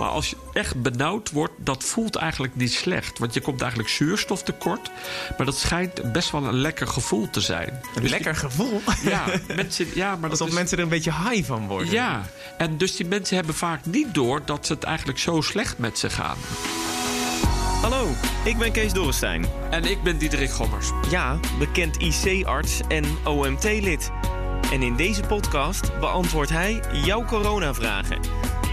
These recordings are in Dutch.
Maar als je echt benauwd wordt, dat voelt eigenlijk niet slecht. Want je komt eigenlijk zuurstoftekort. Maar dat schijnt best wel een lekker gevoel te zijn. Een Dus lekker gevoel. ja, mensen, ja, maar dat Alsof is, mensen er een beetje high van worden. Ja, en dus die mensen hebben vaak niet door dat het eigenlijk zo slecht met ze gaan. Hallo, ik ben Kees Dorrestein. En ik ben Diederik Gommers. Ja, bekend IC-arts en OMT-lid. En in deze podcast beantwoordt hij jouw coronavragen.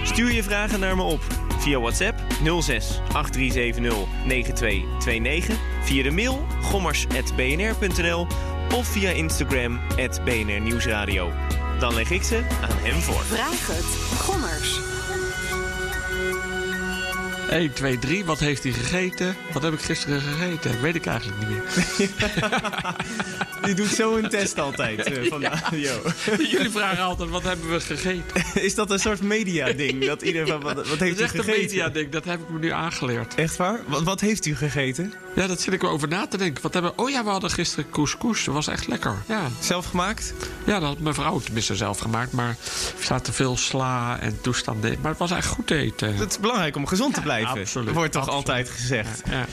Stuur je vragen naar me op via WhatsApp 06 8370 9229, via de mail gommers.bnr.nl of via Instagram BNR Nieuwsradio. Dan leg ik ze aan hem voor. Vraag het. Gommers. 1, 2, 3. Wat heeft hij gegeten? Wat heb ik gisteren gegeten? Weet ik eigenlijk niet meer. Die doet zo een test altijd. van, yo. Jullie vragen altijd, wat hebben we gegeten? Is dat een soort media-ding? Dat iedereen van, wat, wat Dat heeft is u echt een gegeten? media-ding. Dat heb ik me nu aangeleerd. Echt waar? Wat, wat heeft u gegeten? Ja, dat zit ik wel over na te denken. Wat hebben... Oh ja, we hadden gisteren couscous. Dat was echt lekker. Ja, Zelf gemaakt? ja dat had mijn vrouw tenminste zelf gemaakt. Maar er zaten veel sla en toestanden in. Maar het was echt goed eten. Het is belangrijk om gezond te blijven. absoluut, Wordt toch absoluut. altijd gezegd. Ja.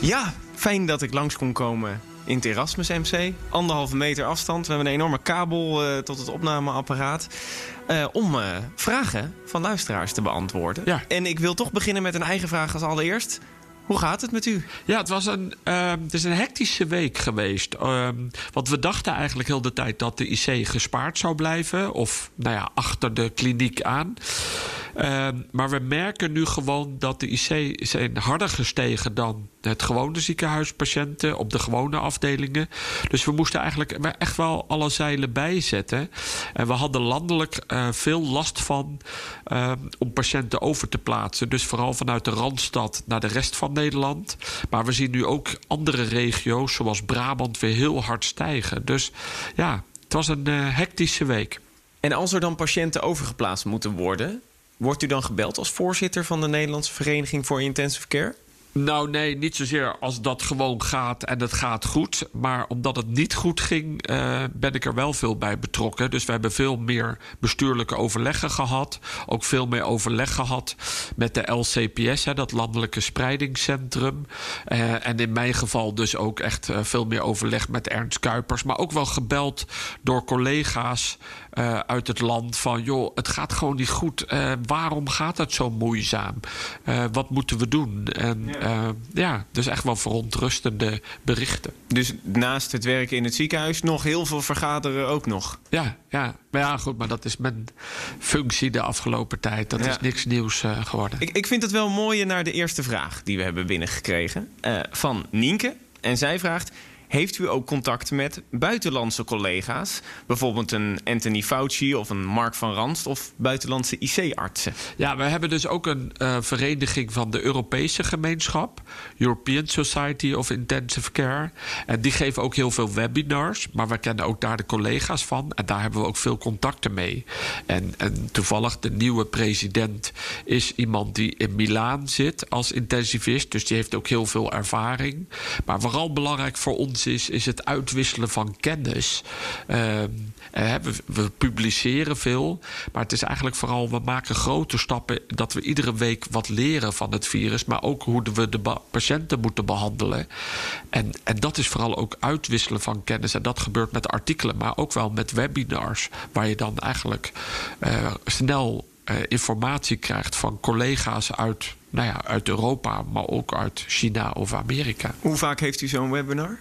Ja, fijn dat ik langs kon komen in het Erasmus MC. Anderhalve meter afstand. We hebben een enorme kabel eh, tot het opnameapparaat. eh, om eh, vragen van luisteraars te beantwoorden. Ja. En ik wil toch beginnen met een eigen vraag als allereerst. Hoe gaat het met u? Ja, het, was een, ehm, het is een hectische week geweest. Ehm, want we dachten eigenlijk heel de tijd dat de IC gespaard zou blijven. Of nou ja, achter de kliniek aan. Ehm, maar we merken nu gewoon dat de IC zijn harder gestegen dan het gewone ziekenhuispatiënten op de gewone afdelingen. Dus we moesten eigenlijk echt wel alle zeilen bijzetten. En we hadden landelijk eh, veel last van ehm, om patiënten over te plaatsen. Dus vooral vanuit de Randstad naar de rest van Nederland. Maar we zien nu ook andere regio's, zoals Brabant, weer heel hard stijgen. Dus ja, het was een eh, hectische week. En als er dan patiënten overgeplaatst moeten worden... wordt u dan gebeld als voorzitter van de Nederlandse Vereniging voor Intensive Care? Nou, nee, niet zozeer als dat gewoon gaat en het gaat goed. Maar omdat het niet goed ging, eh, ben ik er wel veel bij betrokken. Dus we hebben veel meer bestuurlijke overleggen gehad. Ook veel meer overleg gehad met de LCPS, hè, dat Landelijke Spreidingscentrum. Eh, en in mijn geval dus ook echt eh, veel meer overleg met Ernst Kuipers. Maar ook wel gebeld door collega's eh, uit het land van... joh, het gaat gewoon niet goed. Eh, waarom gaat het zo moeizaam? Eh, wat moeten we doen? En ja. ja, dus echt wel verontrustende berichten. Dus naast het werken in het ziekenhuis nog heel veel vergaderen ook nog. Ja, ja. Maar ja, goed, maar dat is mijn functie de afgelopen tijd. Dat Ja. is niks nieuws eh, geworden. Ik, ik vind het wel mooi naar de eerste vraag die we hebben binnengekregen. eh, van Nienke. En zij vraagt... Heeft u ook contact met buitenlandse collega's? Bijvoorbeeld een Anthony Fauci of een Mark van Ranst... of buitenlandse IC-artsen? Ja, we hebben dus ook een eh, vereniging van de Europese gemeenschap. European Society of Intensive Care. En die geven ook heel veel webinars. Maar we kennen ook daar de collega's van. En daar hebben we ook veel contacten mee. En, en toevallig de nieuwe president is iemand die in Milaan zit als intensivist. Dus die heeft ook heel veel ervaring. Maar vooral belangrijk voor ons is, is het uitwisselen van kennis. Ehm, eh, we, we publiceren veel. Maar het is eigenlijk vooral, we maken grote stappen dat we iedere week wat leren van het virus. Maar ook hoe we de patiënten moeten behandelen. En, en dat is vooral ook uitwisselen van kennis. En dat gebeurt met artikelen, maar ook wel met webinars. Waar je dan eigenlijk eh, snel eh, informatie krijgt van collega's uit, nou ja, uit Europa, maar ook uit China of Amerika. Hoe vaak heeft u zo'n webinar?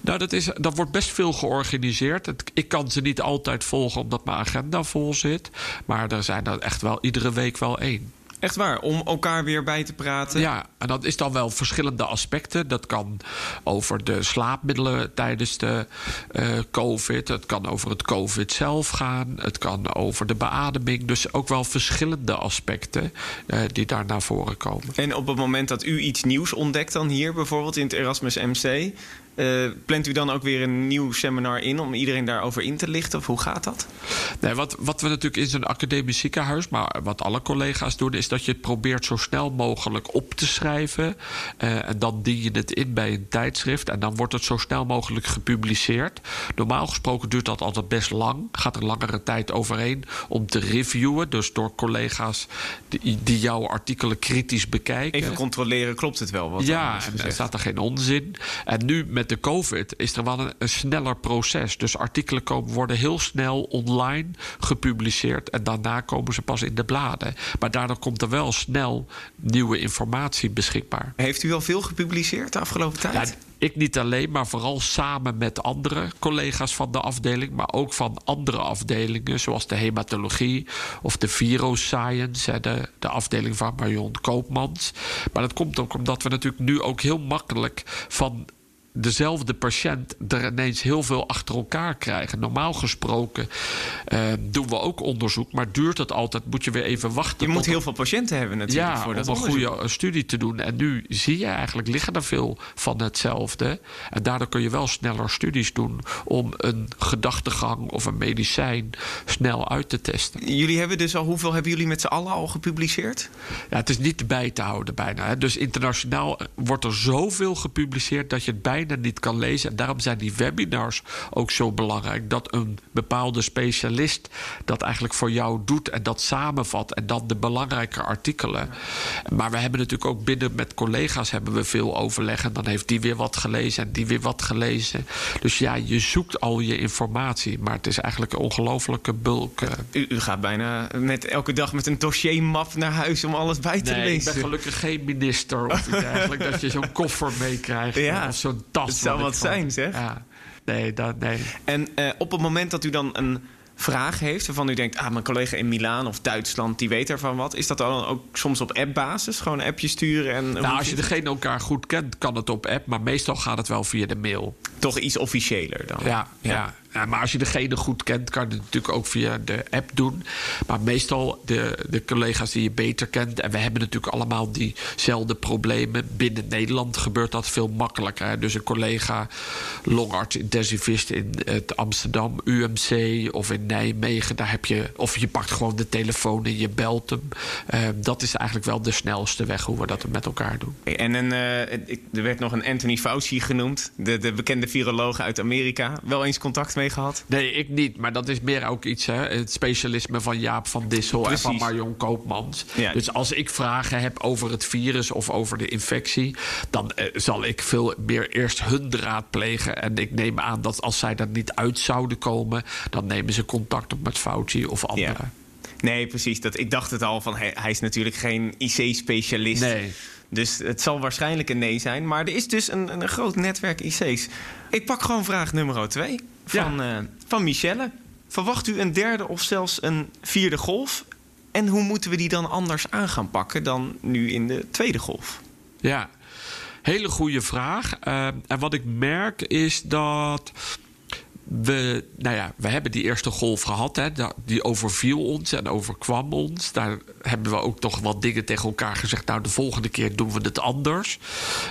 Nou, dat, is, dat wordt best veel georganiseerd. Het- ik kan ze niet altijd volgen omdat mijn agenda vol zit. Maar er zijn er echt wel iedere week wel één. Echt waar, om elkaar weer bij te praten? Ja, en dat is dan wel verschillende aspecten. Dat kan over de slaapmiddelen tijdens de eh, COVID. Het kan over het COVID zelf gaan. Het kan over de beademing. Dus ook wel verschillende aspecten eh, die daar naar voren komen. En op het moment dat u iets nieuws ontdekt dan hier, bijvoorbeeld in het Erasmus MC... Eh, plant u dan ook weer een nieuw seminar in om iedereen daarover in te lichten? Of hoe gaat dat? Nee, wat, wat we natuurlijk in zo'n academisch ziekenhuis, maar wat alle collega's doen, is dat je het probeert zo snel mogelijk op te schrijven. Uh, en dan dien je het in bij een tijdschrift. En dan wordt het zo snel mogelijk gepubliceerd. Normaal gesproken duurt dat altijd best lang. Gaat er langere tijd overheen om te reviewen. Dus door collega's die, die jouw artikelen kritisch bekijken. Even controleren, klopt het wel? Wat ja, en er staat er geen onzin. En nu met de COVID is er wel een, een sneller proces. Dus artikelen komen, worden heel snel online gepubliceerd. En daarna komen ze pas in de bladen. Maar daardoor komt er wel snel nieuwe informatie beschikbaar. Heeft u al veel gepubliceerd de afgelopen tijd? Ja, ik niet alleen, maar vooral samen met andere collega's van de afdeling, maar ook van andere afdelingen, zoals de hematologie of de viroscience, de, de afdeling van Marion Koopmans. Maar dat komt ook omdat we natuurlijk nu ook heel makkelijk van dezelfde patiënt er ineens heel veel achter elkaar krijgen. Normaal gesproken uh, doen we ook onderzoek, maar duurt het altijd? Moet je weer even wachten. Je moet heel veel patiënten hebben natuurlijk ja, voor dat om een onderzoek. goede studie te doen. En nu zie je eigenlijk liggen er veel van hetzelfde. En daardoor kun je wel sneller studies doen om een gedachtegang of een medicijn snel uit te testen. Jullie hebben dus al hoeveel hebben jullie met z'n allen al gepubliceerd? Ja, het is niet bij te houden bijna. Hè. Dus internationaal wordt er zoveel gepubliceerd dat je het bijna niet kan lezen. En daarom zijn die webinars ook zo belangrijk. Dat een bepaalde specialist dat eigenlijk voor jou doet en dat samenvat. En dan de belangrijke artikelen. Maar we hebben natuurlijk ook binnen met collega's hebben we veel overleg. En dan heeft die weer wat gelezen en die weer wat gelezen. Dus ja, je zoekt al je informatie. Maar het is eigenlijk een ongelofelijke bulk. eh. U, u gaat bijna met elke dag met een dossiermap naar huis om alles bij te Nee, ik lezen. ben gelukkig geen minister of iets dergelijks. dat je zo'n koffer meekrijgt. Ja, of zo'n het zou wat zijn, zeg. Ja. Nee, dat, nee. En eh, op het moment dat u dan een vraag heeft waarvan u denkt... ah, mijn collega in Milaan of Duitsland, die weet ervan wat... is dat dan ook soms op appbasis? Gewoon een appje sturen en... Nou, als je degene elkaar goed kent, kan het op app. Maar meestal gaat het wel via de mail. Toch iets officiëler dan? Ja, ja. Ja, maar als je degene goed kent, kan je het natuurlijk ook via de app doen. Maar meestal de, de collega's die je beter kent. En we hebben natuurlijk allemaal diezelfde problemen. Binnen Nederland gebeurt dat veel makkelijker. hè. Dus een collega, longarts, intensivist in het Amsterdam UMC of in Nijmegen. Daar heb je, of je pakt gewoon de telefoon en je belt hem. Eh, dat is eigenlijk wel de snelste weg hoe we dat met elkaar doen. En een, eh, ik- er werd nog een Anthony Fauci genoemd. De, de bekende viroloog uit Amerika. Wel eens contact mee gehad? Nee, ik niet. Maar dat is meer ook iets, hè, het specialisme van Jaap van Dissel en van. Marion Koopmans. Ja. Dus als ik vragen heb over het virus of over de infectie, dan eh, zal ik veel meer eerst hun raadplegen. En ik neem aan dat als zij er niet uit zouden komen, dan nemen ze contact op met Fauci of anderen. Nee, precies. Dat, ik dacht het al, van hij, hij is natuurlijk geen IC-specialist. Nee. Dus het zal waarschijnlijk een nee zijn. Maar er is dus een, een groot netwerk IC's. Ik pak gewoon vraag nummer twee van, eh, van Michelle. Verwacht u een derde of zelfs een vierde golf? En hoe moeten we die dan anders aan gaan pakken dan nu in de tweede golf? Ja, hele goede vraag. Eh, en wat ik merk is dat we, nou ja, we hebben die eerste golf gehad. Hè, die overviel ons en overkwam ons. Daar hebben we ook toch wat dingen tegen elkaar gezegd. Nou, de volgende keer doen we het anders.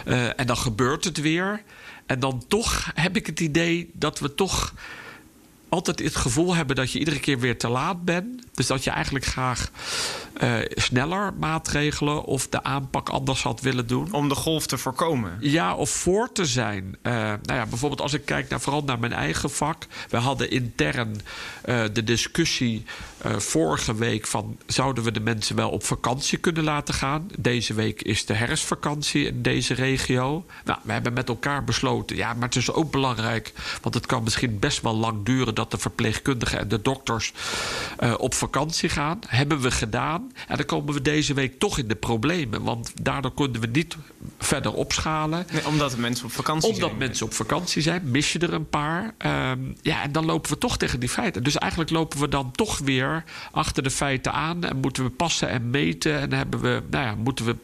Eh, en dan gebeurt het weer. En dan toch heb ik het idee dat we toch altijd het gevoel hebben dat je iedere keer weer te laat bent. Dus dat je eigenlijk graag eh, sneller maatregelen of de aanpak anders had willen doen. Om de golf te voorkomen. Ja, of voor te zijn. Eh, nou ja, bijvoorbeeld als ik kijk naar, vooral naar mijn eigen vak. We hadden intern eh, de discussie eh, vorige week van... zouden we de mensen wel op vakantie kunnen laten gaan? Deze week is de herfstvakantie in deze regio. Nou, we hebben met elkaar besloten... ja, maar het is ook belangrijk... want het kan misschien best wel lang duren... dat de verpleegkundigen en de dokters eh, op vakantie gaan. Hebben we gedaan. En dan komen we deze week toch in de problemen. Want daardoor konden we niet verder opschalen. Nee, omdat de mensen op vakantie Omdat zijn. mensen op vakantie zijn, mis je er een paar. Ehm, ja, en dan lopen we toch tegen die feiten. Dus eigenlijk lopen we dan toch weer achter de feiten aan. En moeten we passen en meten. En hebben we, nou ja, moeten we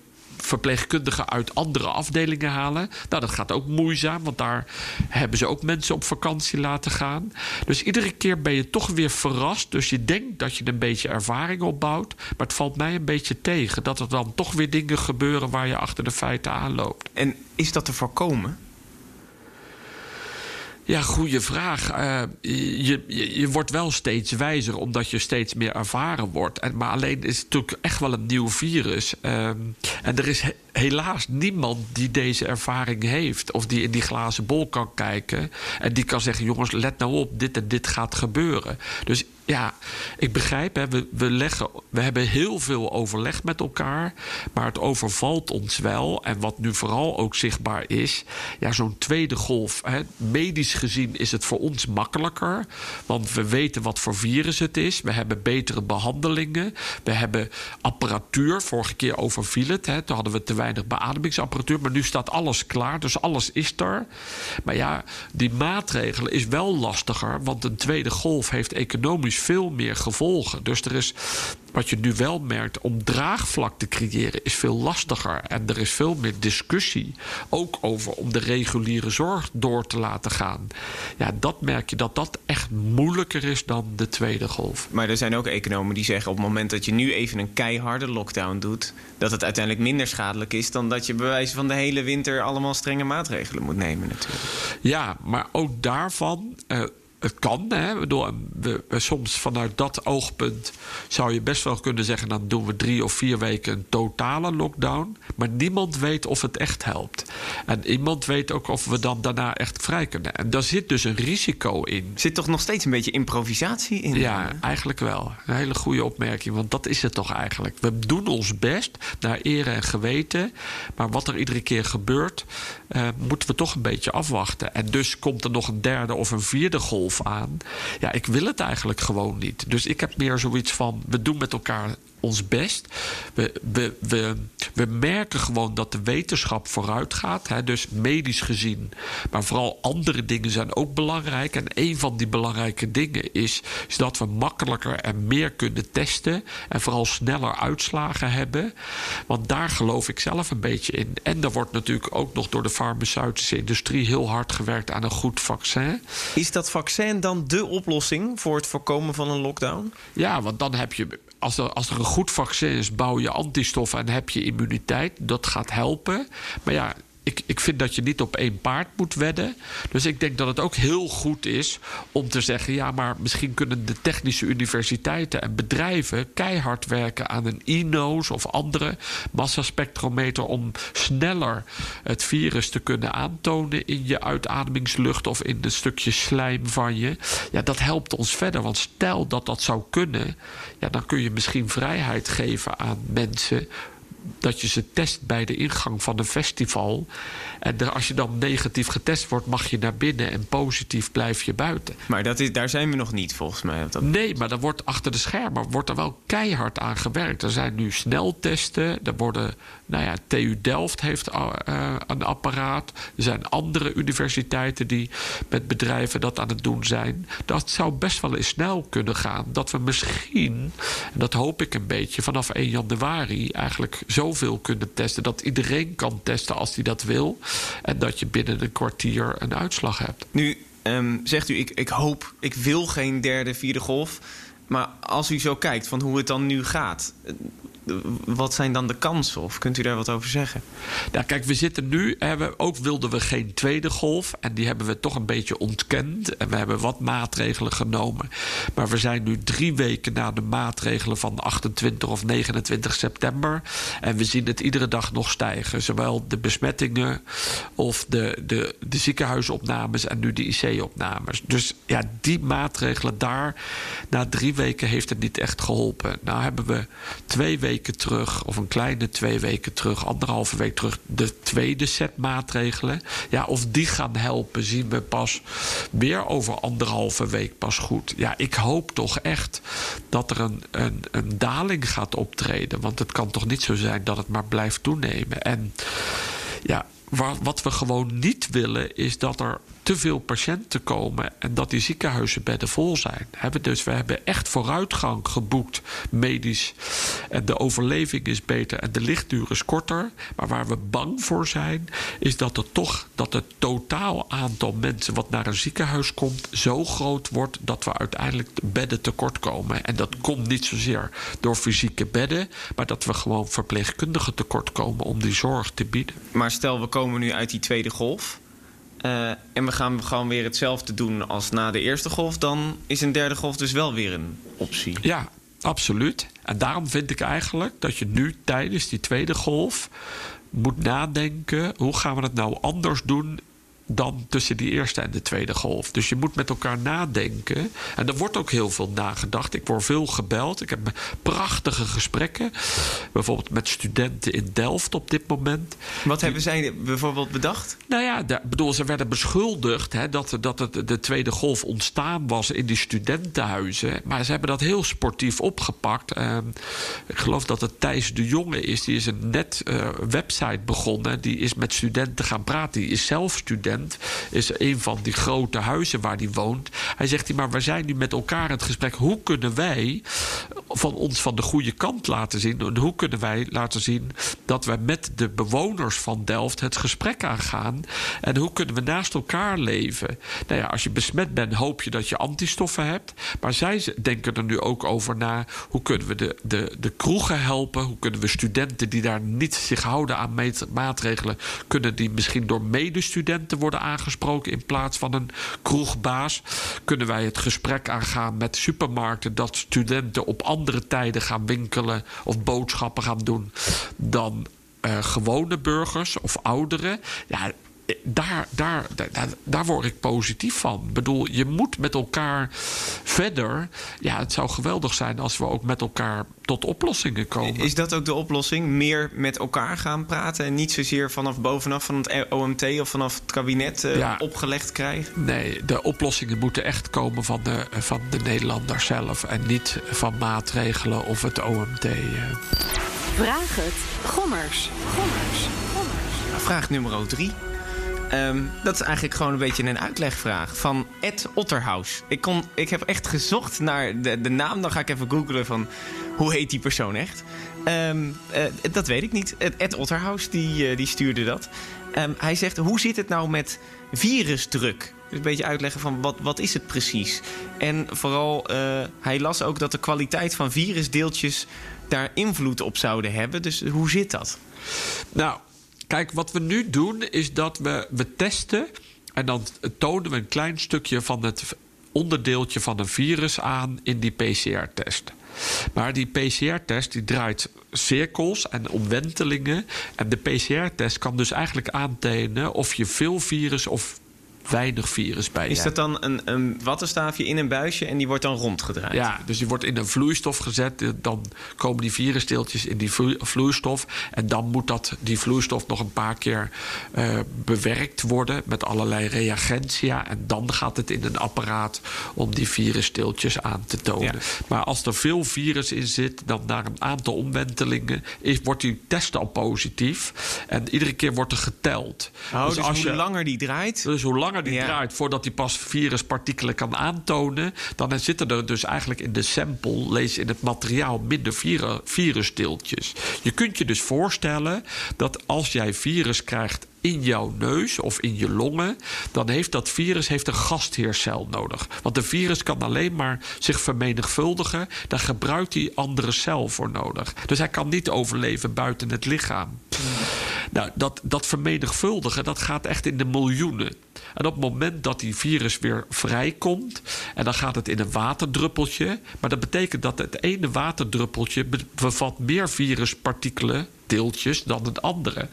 verpleegkundigen uit andere afdelingen halen. Nou, dat gaat ook moeizaam, want daar hebben ze ook mensen op vakantie laten gaan. Dus iedere keer ben je toch weer verrast. Dus je denkt dat je een beetje ervaring opbouwt. Maar het valt mij een beetje tegen dat er dan toch weer dingen gebeuren waar je achter de feiten aanloopt. En is dat te voorkomen? Ja, goede vraag. Uh, je, je, wordt wel steeds wijzer omdat je steeds meer ervaren wordt. En, maar alleen is het natuurlijk echt wel een nieuw virus. Uh, en er is he helaas niemand die deze ervaring heeft. Of die in die glazen bol kan kijken. En die kan zeggen: jongens, let nou op, dit en dit gaat gebeuren. Dus ja, ik begrijp, hè, we, we, leggen, we hebben heel veel overleg met elkaar. Maar het overvalt ons wel. En wat nu vooral ook zichtbaar is, ja, zo'n tweede golf. Hè, medisch gezien is het voor ons makkelijker. Want we weten wat voor virus het is. We hebben betere behandelingen. We hebben apparatuur. Vorige keer overviel het. Hè, toen hadden we te weinig beademingsapparatuur. Maar nu staat alles klaar. Dus alles is er. Maar ja, die maatregelen is wel lastiger. Want een tweede golf heeft economisch veel meer gevolgen. Dus er is, wat je nu wel merkt, om draagvlak te creëren is veel lastiger. En er is veel meer discussie. Ook over om de reguliere zorg door te laten gaan. Ja, dat merk je dat dat echt moeilijker is dan de tweede golf. Maar er zijn ook economen die zeggen op het moment dat je nu even een keiharde lockdown doet, dat het uiteindelijk minder schadelijk is dan dat je bij wijze van de hele winter allemaal strenge maatregelen moet nemen natuurlijk. Ja, maar ook daarvan. Uh, het kan. Hè? We, we, soms vanuit dat oogpunt zou je best wel kunnen zeggen: dan doen we drie of vier weken een totale lockdown. Maar niemand weet of het echt helpt. En niemand weet ook of we dan daarna echt vrij kunnen. En daar zit dus een risico in. Zit toch nog steeds een beetje improvisatie in? Ja, eigenlijk wel. Een hele goede opmerking, want dat is het toch eigenlijk. We doen ons best naar eer en geweten. Maar wat er iedere keer gebeurt, uh, moeten we toch een beetje afwachten. En dus komt er nog een derde of een vierde golf aan. Ja, ik wil het eigenlijk gewoon niet. Dus ik heb meer zoiets van: we doen met elkaar ons best. We, we, we, we merken gewoon dat de wetenschap vooruit gaat. Hè, dus medisch gezien. Maar vooral andere dingen zijn ook belangrijk. En een van die belangrijke dingen is, is dat we makkelijker en meer kunnen testen. En vooral sneller uitslagen hebben. Want daar geloof ik zelf een beetje in. En er wordt natuurlijk ook nog door de farmaceutische industrie heel hard gewerkt aan een goed vaccin. Is dat vaccin dan de oplossing voor het voorkomen van een lockdown? Ja, want dan heb je als er, als er een goed vaccin is, bouw je antistoffen en heb je immuniteit. Dat gaat helpen. Maar ja, ik, ik vind dat je niet op één paard moet wedden. Dus ik denk dat het ook heel goed is om te zeggen: ja, maar misschien kunnen de technische universiteiten en bedrijven keihard werken aan een e-nose of andere massaspectrometer om sneller het virus te kunnen aantonen in je uitademingslucht of in een stukje slijm van je. Ja, dat helpt ons verder. Want stel dat dat zou kunnen, ja, dan kun je misschien vrijheid geven aan mensen dat je ze test bij de ingang van een festival. En als je dan negatief getest wordt, mag je naar binnen en positief blijf je buiten. Maar dat is, daar zijn we nog niet volgens mij. Dat... Nee, maar er wordt achter de schermen wordt er wel keihard aan gewerkt. Er zijn nu sneltesten. Er worden, nou ja, TU Delft heeft uh, een apparaat. Er zijn andere universiteiten die met bedrijven dat aan het doen zijn. Dat zou best wel eens snel kunnen gaan. Dat we misschien, en dat hoop ik een beetje, vanaf 1 januari eigenlijk zoveel kunnen testen dat iedereen kan testen als hij dat wil. En dat je binnen een kwartier een uitslag hebt. Nu um, zegt u, ik, ik hoop, ik wil geen derde, vierde golf. Maar als u zo kijkt van hoe het dan nu gaat, wat zijn dan de kansen? Of kunt u daar wat over zeggen? Nou, kijk, we zitten nu. Ook wilden we geen tweede golf. En die hebben we toch een beetje ontkend. En we hebben wat maatregelen genomen. Maar we zijn nu drie weken na de maatregelen van 28 of 29 september. En we zien het iedere dag nog stijgen. Zowel de besmettingen of de, de, de ziekenhuisopnames en nu de IC-opnames. Dus ja, die maatregelen daar. Na drie weken heeft het niet echt geholpen. Nou hebben we twee weken terug, of een kleine twee weken terug, anderhalve week terug, de tweede set maatregelen. Ja, of die gaan helpen, zien we pas weer over anderhalve week pas goed. Ja, ik hoop toch echt dat er een, een, een daling gaat optreden. Want het kan toch niet zo zijn dat het maar blijft toenemen. En ja, wat we gewoon niet willen, is dat er te veel patiënten komen en dat die ziekenhuizenbedden vol zijn. Dus we hebben echt vooruitgang geboekt medisch. En de overleving is beter en de lichtduur is korter. Maar waar we bang voor zijn, is dat er toch dat het totaal aantal mensen wat naar een ziekenhuis komt zo groot wordt dat we uiteindelijk bedden tekort komen. En dat komt niet zozeer door fysieke bedden, maar dat we gewoon verpleegkundigen tekort komen om die zorg te bieden. Maar stel, we komen nu uit die tweede golf. Eh, en we gaan gewoon weer hetzelfde doen als na de eerste golf, dan is een derde golf dus wel weer een optie. Ja, absoluut. En daarom vind ik eigenlijk dat je nu tijdens die tweede golf moet nadenken: hoe gaan we het nou anders doen dan tussen die eerste en de tweede golf. Dus je moet met elkaar nadenken. En er wordt ook heel veel nagedacht. Ik word veel gebeld. Ik heb prachtige gesprekken. Bijvoorbeeld met studenten in Delft op dit moment. Wat hebben zij bijvoorbeeld bedacht? Nou ja, de, bedoel, ze werden beschuldigd hè, dat, dat het, de tweede golf ontstaan was in die studentenhuizen. Maar ze hebben dat heel sportief opgepakt. Ehm, ik geloof dat het Thijs de Jonge is. Die is een net uh, website begonnen. Die is met studenten gaan praten. Die is zelf student is een van die grote huizen waar hij woont. Hij zegt, maar we zijn nu met elkaar in het gesprek. Hoe kunnen wij van ons van de goede kant laten zien? En hoe kunnen wij laten zien dat we met de bewoners van Delft het gesprek aangaan? En hoe kunnen we naast elkaar leven? Nou ja, als je besmet bent, hoop je dat je antistoffen hebt. Maar zij denken er nu ook over na. Hoe kunnen we de, de, de kroegen helpen? Hoe kunnen we studenten die daar niet zich houden aan maatregelen, kunnen die misschien door medestudenten worden aangesproken in plaats van een kroegbaas? Kunnen wij het gesprek aangaan met supermarkten dat studenten op andere tijden gaan winkelen of boodschappen gaan doen dan uh, gewone burgers of ouderen? Ja, daar, daar, daar, daar word ik positief van. Ik bedoel, je moet met elkaar verder. Ja, het zou geweldig zijn als we ook met elkaar tot oplossingen komen. Is dat ook de oplossing? Meer met elkaar gaan praten en niet zozeer vanaf bovenaf van het OMT of vanaf het kabinet uh, opgelegd krijgen? Nee, de oplossingen moeten echt komen van de, van de Nederlander zelf en niet van maatregelen of het OMT. Uh. Vraag het. Gommers. Gommers. Gommers. Vraag nummer drie. Um, dat is eigenlijk gewoon een beetje een uitlegvraag van Ed Otterhaus. Ik, kon, ik heb echt gezocht naar de, de naam. Dan ga ik even googlen van hoe heet die persoon echt. Um, uh, dat weet ik niet. Ed Otterhaus die, uh, die stuurde dat. Um, hij zegt, hoe zit het nou met virusdruk? Dus een beetje uitleggen van wat, wat is het precies? En vooral, uh, hij las ook dat de kwaliteit van virusdeeltjes daar invloed op zouden hebben. Dus hoe zit dat? Nou, Kijk, wat we nu doen is dat we, we testen en dan tonen we een klein stukje van het onderdeeltje van een virus aan in die PCR-test. Maar die PCR-test die draait cirkels en omwentelingen. En de PCR-test kan dus eigenlijk aantonen of je veel virus of weinig virus bij Is dat dan een, een wattenstaafje in een buisje en die wordt dan rondgedraaid? Ja, dus die wordt in een vloeistof gezet. Dan komen die virusdeeltjes in die vloeistof. En dan moet dat, die vloeistof nog een paar keer uh, bewerkt worden met allerlei reagentia. En dan gaat het in een apparaat om die virusdeeltjes aan te tonen. Maar als er veel virus in zit, dan na een aantal omwentelingen is, wordt die test al positief. En iedere keer wordt er geteld. Oh, dus, dus als hoe je, langer die draait. Dus hoe langer die draait voordat hij pas viruspartikelen kan aantonen, dan zitten er dus eigenlijk in de sample, lees in het materiaal, minder virusdeeltjes. Je kunt je dus voorstellen dat als jij virus krijgt in jouw neus of in je longen, dan heeft dat virus heeft een gastheercel nodig. Want de virus kan alleen maar zich vermenigvuldigen. Daar gebruikt hij andere cel voor nodig. Dus hij kan niet overleven buiten het lichaam. Nou, dat, dat vermenigvuldigen, dat gaat echt in de miljoenen. En op het moment dat die virus weer vrijkomt, en dan gaat het in een waterdruppeltje. Maar dat betekent dat het ene waterdruppeltje bevat meer viruspartikelen deeltjes dan het andere.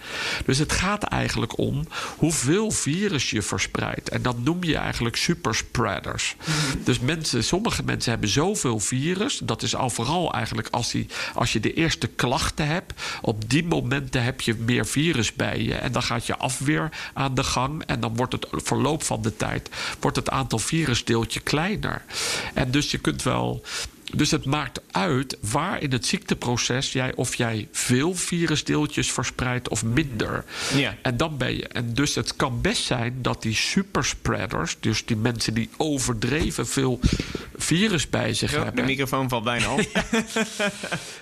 Dus het gaat eigenlijk om hoeveel virus je verspreidt. En dat noem je eigenlijk superspreaders. Mm Dus mensen, sommige mensen hebben zoveel virus. Dat is al vooral eigenlijk als, die, als je de eerste klachten hebt. Op die momenten heb je meer virus bij je. En dan gaat je afweer aan de gang. En dan wordt het verloop van de tijd wordt het aantal virusdeeltje kleiner. En dus je kunt wel dus het maakt uit waar in het ziekteproces jij of jij veel virusdeeltjes verspreidt of minder. Ja. En dan ben je. En dus het kan best zijn dat die superspreaders, dus die mensen die overdreven veel virus bij zich Zo, de hebben. microfoon valt bijna op.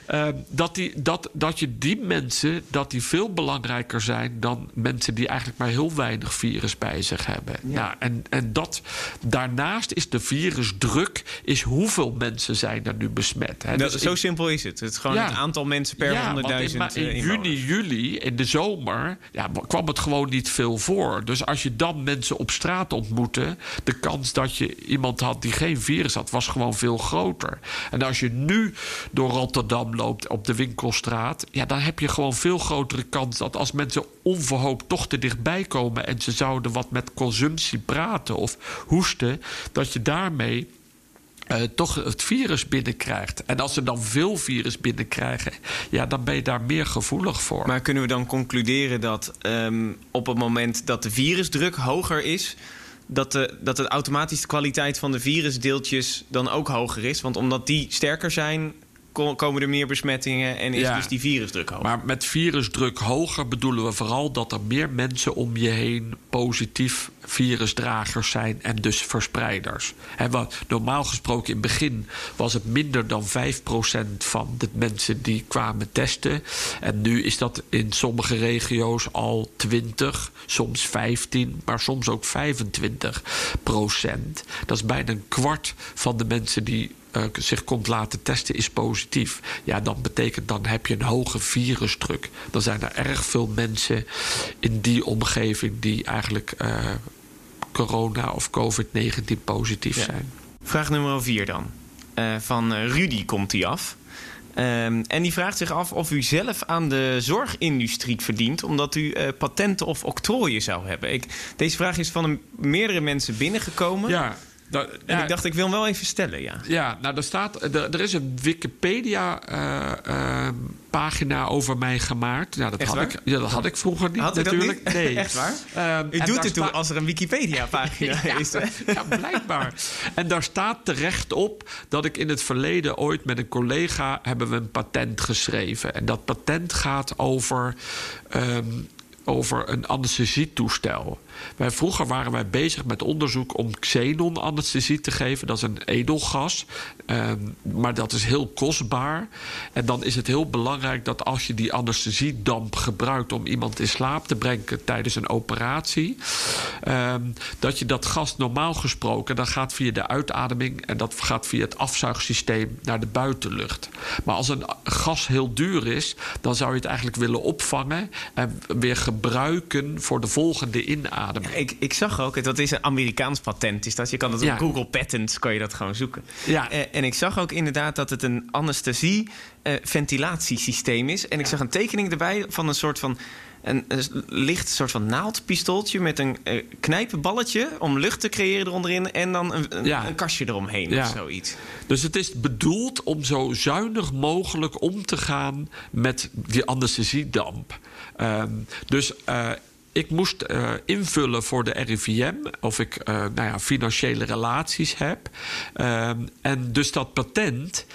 Ehm, dat, die, dat, dat je die mensen dat die veel belangrijker zijn dan mensen die eigenlijk maar heel weinig virus bij zich hebben. Nou, en, en dat daarnaast is de virusdruk is hoeveel mensen zijn er nu besmet. Hè? Dat- Dus zo in- simpel is het. Het is gewoon Ja. het aantal mensen per ja, want 100.000 in, ma- in eh, juni, juli, in de zomer, ja, kwam het gewoon niet veel voor. Dus als je dan mensen op straat ontmoette, de kans dat je iemand had die geen virus had, was gewoon veel groter. En als je nu door Rotterdam loopt op de winkelstraat, ja, dan heb je gewoon veel grotere kans dat als mensen onverhoopt toch te dichtbij komen en ze zouden wat met consumptie praten of hoesten, dat je daarmee eh, toch het virus binnenkrijgt. En als ze dan veel virus binnenkrijgen, ja, dan ben je daar meer gevoelig voor. Maar kunnen we dan concluderen dat ehm, op het moment dat de virusdruk hoger is, dat, de, dat de kwaliteit van de virusdeeltjes dan ook hoger is? Want omdat die sterker zijn, komen er meer besmettingen en is Ja. dus die virusdruk hoger. Maar met virusdruk hoger bedoelen we vooral dat er meer mensen om je heen positief virusdragers zijn en dus verspreiders. Wat normaal gesproken in het begin was het minder dan 5% van de mensen die kwamen testen. En nu is dat in sommige regio's al 20, soms 15, maar soms ook 25 procent. Dat is bijna een kwart van de mensen die eh, zich komt laten testen is positief. Ja, dan betekent dan heb je een hoge virusdruk. Dan zijn er erg veel mensen in die omgeving die eigenlijk eh, corona of COVID-19 positief Ja. zijn. Vraag nummer 4 dan. Eh, van Rudy komt die af. Ehm, en die vraagt zich af of u zelf aan de zorgindustrie verdient... omdat u patenten of octrooien zou hebben. Ik, deze vraag is van een- meerdere mensen binnengekomen. Ja, da- En ja, ik dacht, ik wil hem wel even stellen, ja. Ja, nou, er, staat, er, er is een Wikipedia-pagina over mij gemaakt. Ja, dat Echt had, waar? ik, ja, dat had ik vroeger niet, Had dat natuurlijk. niet? Nee. Echt waar? Ehm, U doet het toe als er een Wikipedia-pagina ja, is. ja, blijkbaar. En daar staat terecht op dat ik in het verleden ooit met een collega hebben we een patent geschreven. En dat patent gaat over. ehm, over een anesthesietoestel. Wij, vroeger waren wij bezig met onderzoek om xenon-anesthesie te geven. Dat is een edelgas, ehm, maar dat is heel kostbaar. En dan is het heel belangrijk dat als je die anesthesiedamp gebruikt... om iemand in slaap te brengen tijdens een operatie... ehm, dat je dat gas normaal gesproken... dat gaat via de uitademing en dat gaat via het afzuigsysteem naar de buitenlucht. Maar als een gas heel duur is... dan zou je het eigenlijk willen opvangen... en weer gebruiken voor de volgende inademing. Ik, ik zag ook, dat is een Amerikaans patent. Is dat. Je kan dat Ja. op Google Patents kan je dat gewoon zoeken. Ja. Eh, en ik zag ook inderdaad dat het een anesthesie-ventilatiesysteem is. En ik zag een tekening erbij van een soort van. Een, een licht soort van naaldpistooltje met een eh, knijpenballetje om lucht te creëren eronderin en dan een, een, Ja. een kastje eromheen Ja. of zoiets. Dus het is bedoeld om zo zuinig mogelijk om te gaan met die anesthesiedamp. Ehm, dus eh, ik moest eh, invullen voor de RIVM of ik eh, nou ja, financiële relaties heb. Ehm, en dus dat patent.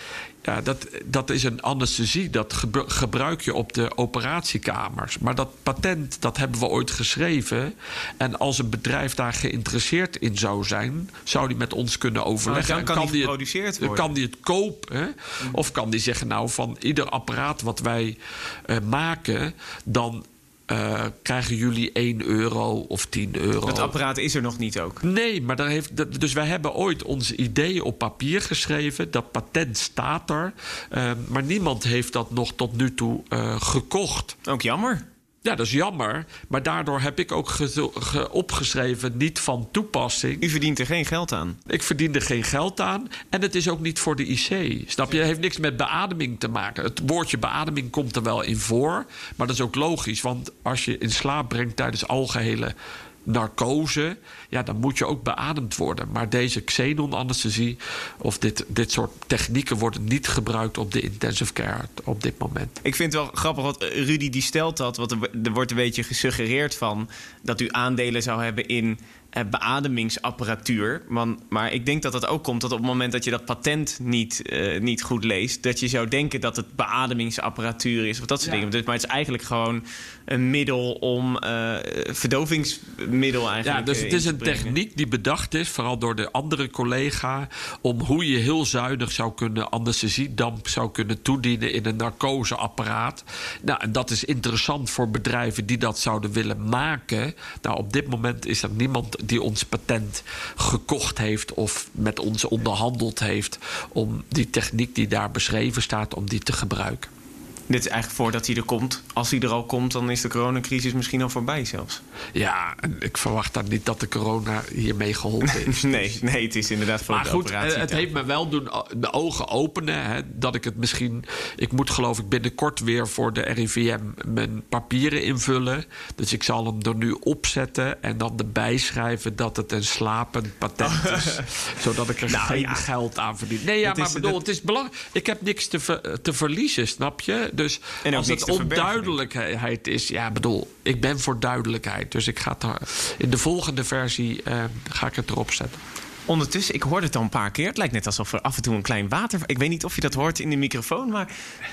Ja, dat, dat is een anesthesie. Dat gebru- gebruik je op de operatiekamers. Maar dat patent, dat hebben we ooit geschreven. En als een bedrijf daar geïnteresseerd in zou zijn... zou die met ons kunnen overleggen. Maar dan En kan die het- geproduceerd worden. kan die het kopen. Of kan die zeggen, nou, van ieder apparaat wat wij eh, maken... dan eh, krijgen jullie 1 euro of 10 euro. Het apparaat is er nog niet ook. Nee, maar daar heeft, dat- dus wij hebben ooit onze ideeën op papier geschreven. Dat patent staat er. Eh, maar niemand heeft dat nog tot nu toe eh, gekocht. Ook jammer. Ja, dat is jammer. Maar daardoor heb ik ook ge- ge- opgeschreven niet van toepassing. U verdient er geen geld aan. Ik verdien er geen geld aan. En het is ook niet voor de IC. Snap je? Het heeft niks met beademing te maken. Het woordje beademing komt er wel in voor. Maar dat is ook logisch. Want als je in slaap brengt tijdens algehele narcose... Ja, dan moet je ook beademd worden. Maar deze xenon-anesthesie... of dit, dit soort technieken worden niet gebruikt op de intensive care op dit moment. Ik vind het wel grappig, want eh, Rudy die stelt dat. Want er wordt een beetje gesuggereerd van dat u aandelen zou hebben in eh, beademingsapparatuur. Man, maar ik denk dat dat ook komt dat op het moment dat je dat patent niet, eh, niet goed leest, dat je zou denken dat het beademingsapparatuur is of dat soort Ja. dingen. Dus, maar het is eigenlijk gewoon een middel om eh, verdovingsmiddel eigenlijk. Ja, dus het is een techniek die bedacht is, vooral door de andere collega, om hoe je heel zuinig zou kunnen anesthesiedamp zou kunnen toedienen in een narcoseapparaat. Nou, en dat is interessant voor bedrijven die dat zouden willen maken. Nou, op dit moment is er niemand die ons patent gekocht heeft of met ons onderhandeld heeft om die techniek die daar beschreven staat, om die te gebruiken. Dit is eigenlijk voordat hij er komt. Als hij er al komt, dan is de coronacrisis misschien al voorbij zelfs. Ja, en ik verwacht dan niet dat de corona hiermee geholpen is. Nee, nee, het is inderdaad voor Maar de goed, operatie. eh, het heeft me wel doen de ogen openen. Hè, dat ik het misschien. Ik moet geloof ik binnenkort weer voor de RIVM mijn papieren invullen. Dus ik zal hem er nu opzetten en dan erbij schrijven dat het een slapend patent is. zodat ik er Nou, geen ja. geld aan verdien. Nee, ja, Het maar is- bedoel, het is belangrijk. Ik heb niks te, ver- te verliezen, snap je? Dus als het onduidelijkheid is, ja, bedoel, ik ben voor duidelijkheid. Dus ik ga er, in de volgende versie eh, ga ik het erop zetten. Ondertussen, ik hoorde het al een paar keer. Het lijkt net alsof er af en toe een klein water... Ik weet niet of je dat hoort in de microfoon, maar...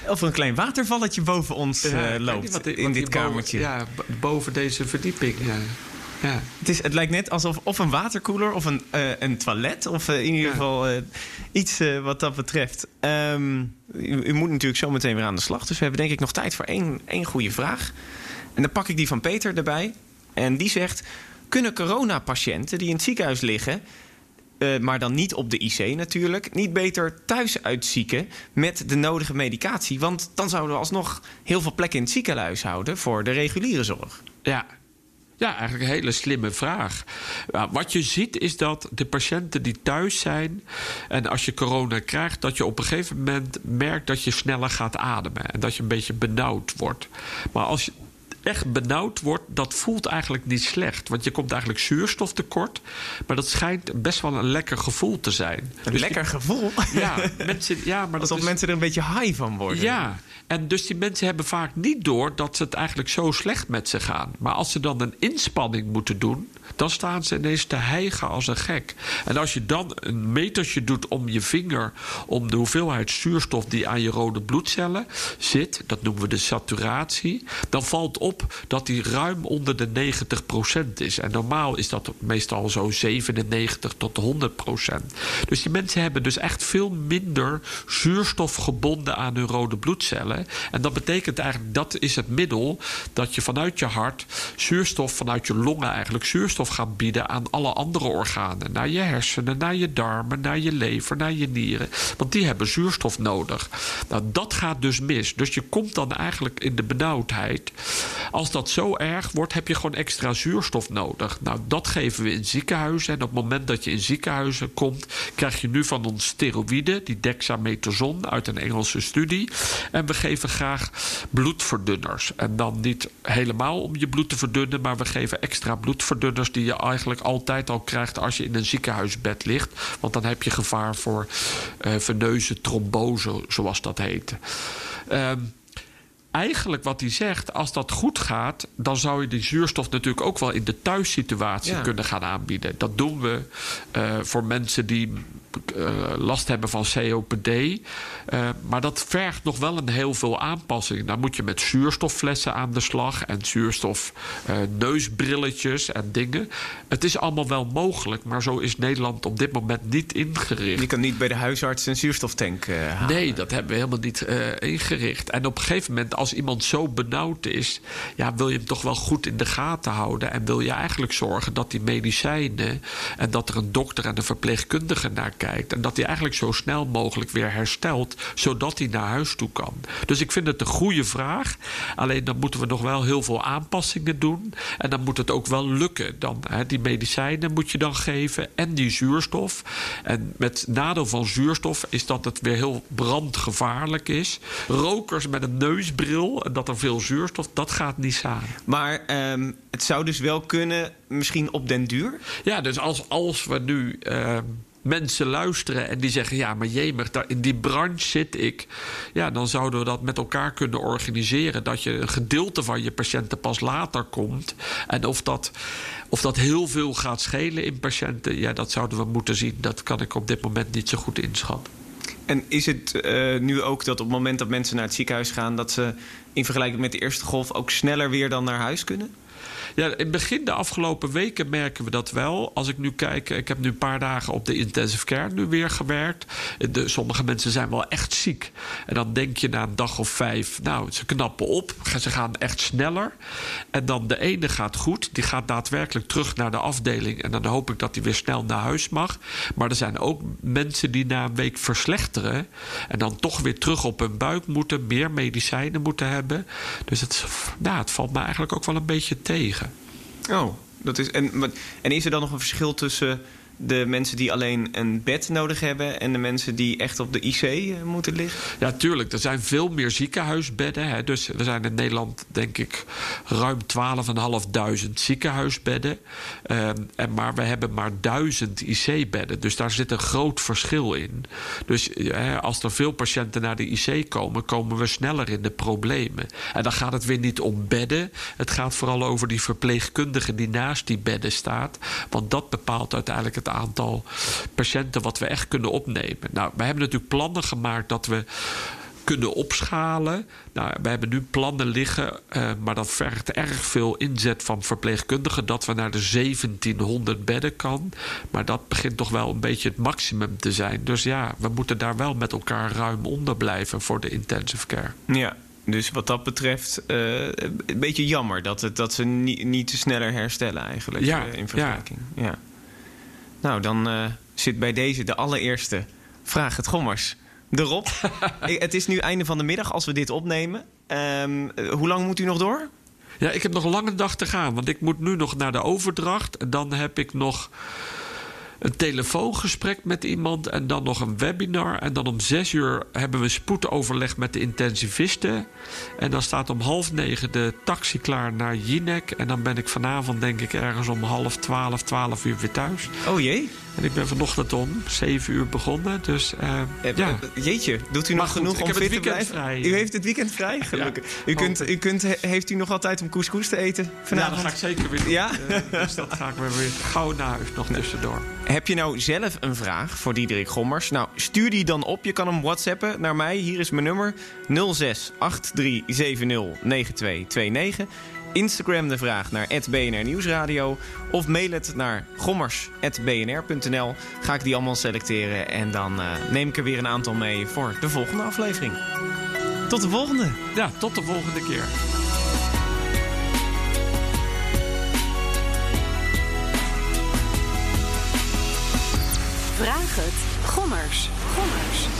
of een klein watervalletje boven ons eh, Ja, loopt wat- in wat dit kamertje. Ja, b- boven deze verdieping. Ja. Ja. Het, is, het lijkt net alsof of een waterkoeler of een, eh, een toilet... of eh, in ieder geval eh, iets wat dat betreft. Ehm, u, u moet natuurlijk zo meteen weer aan de slag. Dus we hebben denk ik nog tijd voor één, één goede vraag. En dan pak ik die van Peter erbij. En die zegt... Kunnen coronapatiënten die in het ziekenhuis liggen... maar dan niet op de IC natuurlijk... niet beter thuis uitzieken met de nodige medicatie? Want dan zouden we alsnog heel veel plekken in het ziekenhuis houden... voor de reguliere zorg. Ja. Ja, eigenlijk een hele slimme vraag. Wat je ziet is dat de patiënten die thuis zijn... en als je corona krijgt... dat je op een gegeven moment merkt dat je sneller gaat ademen... en dat je een beetje benauwd wordt. Maar als echt benauwd wordt, dat voelt eigenlijk niet slecht. Want je komt eigenlijk zuurstoftekort... maar dat schijnt best wel een lekker gevoel te zijn. Een Dus lekker gevoel. ja, mensen, ja, maar dat Alsof is... mensen er een beetje high van worden. Ja, en dus die mensen hebben vaak niet door dat ze het eigenlijk zo slecht met ze gaan. Maar als ze dan een inspanning moeten doen, dan staan ze ineens te hijgen als een gek. En als je dan een metertje doet om je vinger, om de hoeveelheid zuurstof die aan je rode bloedcellen zit, dat noemen we de saturatie, dan valt op dat die ruim onder de 90% is. En normaal is dat meestal zo 97 tot 100%. Dus die mensen hebben dus echt veel minder zuurstof gebonden aan hun rode bloedcellen. En dat betekent eigenlijk, dat is het middel dat je vanuit je hart zuurstof, vanuit je longen eigenlijk zuurstof gaat bieden aan alle andere organen. Naar je hersenen, naar je darmen, naar je lever, naar je nieren. Want die hebben zuurstof nodig. Nou, dat gaat dus mis. Dus je komt dan eigenlijk in de benauwdheid. Als dat zo erg wordt, heb je gewoon extra zuurstof nodig. Nou, dat geven we in ziekenhuizen. En op het moment dat je in ziekenhuizen komt, krijg je nu van ons steroïden, die dexamethason uit een Engelse studie. En we geven graag bloedverdunners. En dan niet helemaal om je bloed te verdunnen, maar we geven extra bloedverdunners die je eigenlijk altijd al krijgt als je in een ziekenhuisbed ligt. Want dan heb je gevaar voor eh veneuze trombose, zoals dat heet. Ehm, eigenlijk wat hij zegt, als dat goed gaat, dan zou je die zuurstof natuurlijk ook wel in de thuissituatie Ja. kunnen gaan aanbieden. Dat doen we eh, voor mensen die last hebben van COPD. Eh, maar dat vergt nog wel een heel veel aanpassing. Dan moet je met zuurstofflessen aan de slag en zuurstof eh, en dingen. Het is allemaal wel mogelijk, maar zo is Nederland op dit moment niet ingericht. Je kan niet bij de huisarts een zuurstoftank eh halen. Nee, dat hebben we helemaal niet eh, ingericht. En op een gegeven moment, als iemand zo benauwd is, ja, wil je hem toch wel goed in de gaten houden. En wil je eigenlijk zorgen dat die medicijnen en dat er een dokter en een verpleegkundige naar kijkt. En dat hij eigenlijk zo snel mogelijk weer herstelt, zodat hij naar huis toe kan. Dus ik vind het een goede vraag. Alleen dan moeten we nog wel heel veel aanpassingen doen. En dan moet het ook wel lukken. Dan, hè, die medicijnen moet je dan geven en die zuurstof. En met nadeel van zuurstof is dat het weer heel brandgevaarlijk is. Rokers met een neusbril en dat er veel zuurstof, dat gaat niet samen. Maar ehm, het zou dus wel kunnen, misschien op den duur. Ja, dus als, als we nu. ehm, mensen luisteren en die zeggen: ja, maar jemig, daar, in die branche zit ik. Ja, dan zouden we dat met elkaar kunnen organiseren. Dat je een gedeelte van je patiënten pas later komt. En of dat, of dat heel veel gaat schelen in patiënten, ja, dat zouden we moeten zien. Dat kan ik op dit moment niet zo goed inschatten. En is het uh, nu ook dat op het moment dat mensen naar het ziekenhuis gaan, dat ze in vergelijking met de eerste golf ook sneller weer dan naar huis kunnen? Ja, in het begin de afgelopen weken merken we dat wel. Als ik nu kijk, ik heb nu een paar dagen op de intensive care nu weer gewerkt. De, sommige mensen zijn wel echt ziek. En dan denk je na een dag of vijf, nou, ze knappen op. Ze gaan echt sneller. En dan de ene gaat goed. Die gaat daadwerkelijk terug naar de afdeling. En dan hoop ik dat hij weer snel naar huis mag. Maar er zijn ook mensen die na een week verslechteren. En dan toch weer terug op hun buik moeten. Meer medicijnen moeten hebben. Dus het, nou, het valt me eigenlijk ook wel een beetje tegen. Oh, dat is. En, en is er dan nog een verschil tussen de mensen die alleen een bed nodig hebben en de mensen die echt op de IC eh, moeten liggen? Ja, tuurlijk. Er zijn veel meer ziekenhuisbedden. Hè. Dus er zijn in Nederland, denk ik, ruim 12.500 ziekenhuisbedden. Um, en maar we hebben maar 1000 IC-bedden. Dus daar zit een groot verschil in. Dus hè, als er veel patiënten naar de IC komen, komen we sneller in de problemen. En dan gaat het weer niet om bedden. Het gaat vooral over die verpleegkundige die naast die bedden staat. Want dat bepaalt uiteindelijk het aantal patiënten wat we echt kunnen opnemen. Nou, we hebben natuurlijk plannen gemaakt dat we kunnen opschalen. Nou, we hebben nu plannen liggen, uh, maar dat vergt erg veel inzet van verpleegkundigen. Dat we naar de 1700 bedden kan. Maar dat begint toch wel een beetje het maximum te zijn. Dus ja, we moeten daar wel met elkaar ruim onder blijven voor de intensive care. Ja. Dus wat dat betreft, uh, een beetje jammer dat, het, dat ze niet, niet te sneller herstellen eigenlijk ja, uh, in vergelijking. Ja. ja. Nou, dan uh, zit bij deze de allereerste vraag het gommers erop. het is nu einde van de middag als we dit opnemen. Um, hoe lang moet u nog door? Ja, ik heb nog een lange dag te gaan. Want ik moet nu nog naar de overdracht. En dan heb ik nog een telefoongesprek met iemand en dan nog een webinar. En dan om zes uur hebben we spoedoverleg met de intensivisten. En dan staat om half negen de taxi klaar naar Jinek. En dan ben ik vanavond denk ik ergens om half twaalf, twaalf uur weer thuis. Oh jee. En ik ben vanochtend om 7 uur begonnen. Dus uh, ja. Jeetje, doet u nog genoeg om fit te blijven? Vrij. U heeft het weekend vrij, gelukkig. u kunt, u kunt, heeft u nog altijd om couscous te eten vanavond? Ja, dat ga ik zeker weer doen. Ja? Uh, dus dat ga ik weer, weer gauw naar huis nog tussendoor. Heb je nou zelf een vraag voor Diederik Gommers? Nou, stuur die dan op. Je kan hem whatsappen naar mij. Hier is mijn nummer 06 8370 9229. Instagram de vraag naar BNR Nieuwsradio. Of mail het naar gommers.bnr.nl. Ga ik die allemaal selecteren en dan uh, neem ik er weer een aantal mee voor de volgende aflevering. Tot de volgende. Ja, tot de volgende keer. Vraag het. Gommers. Gommers.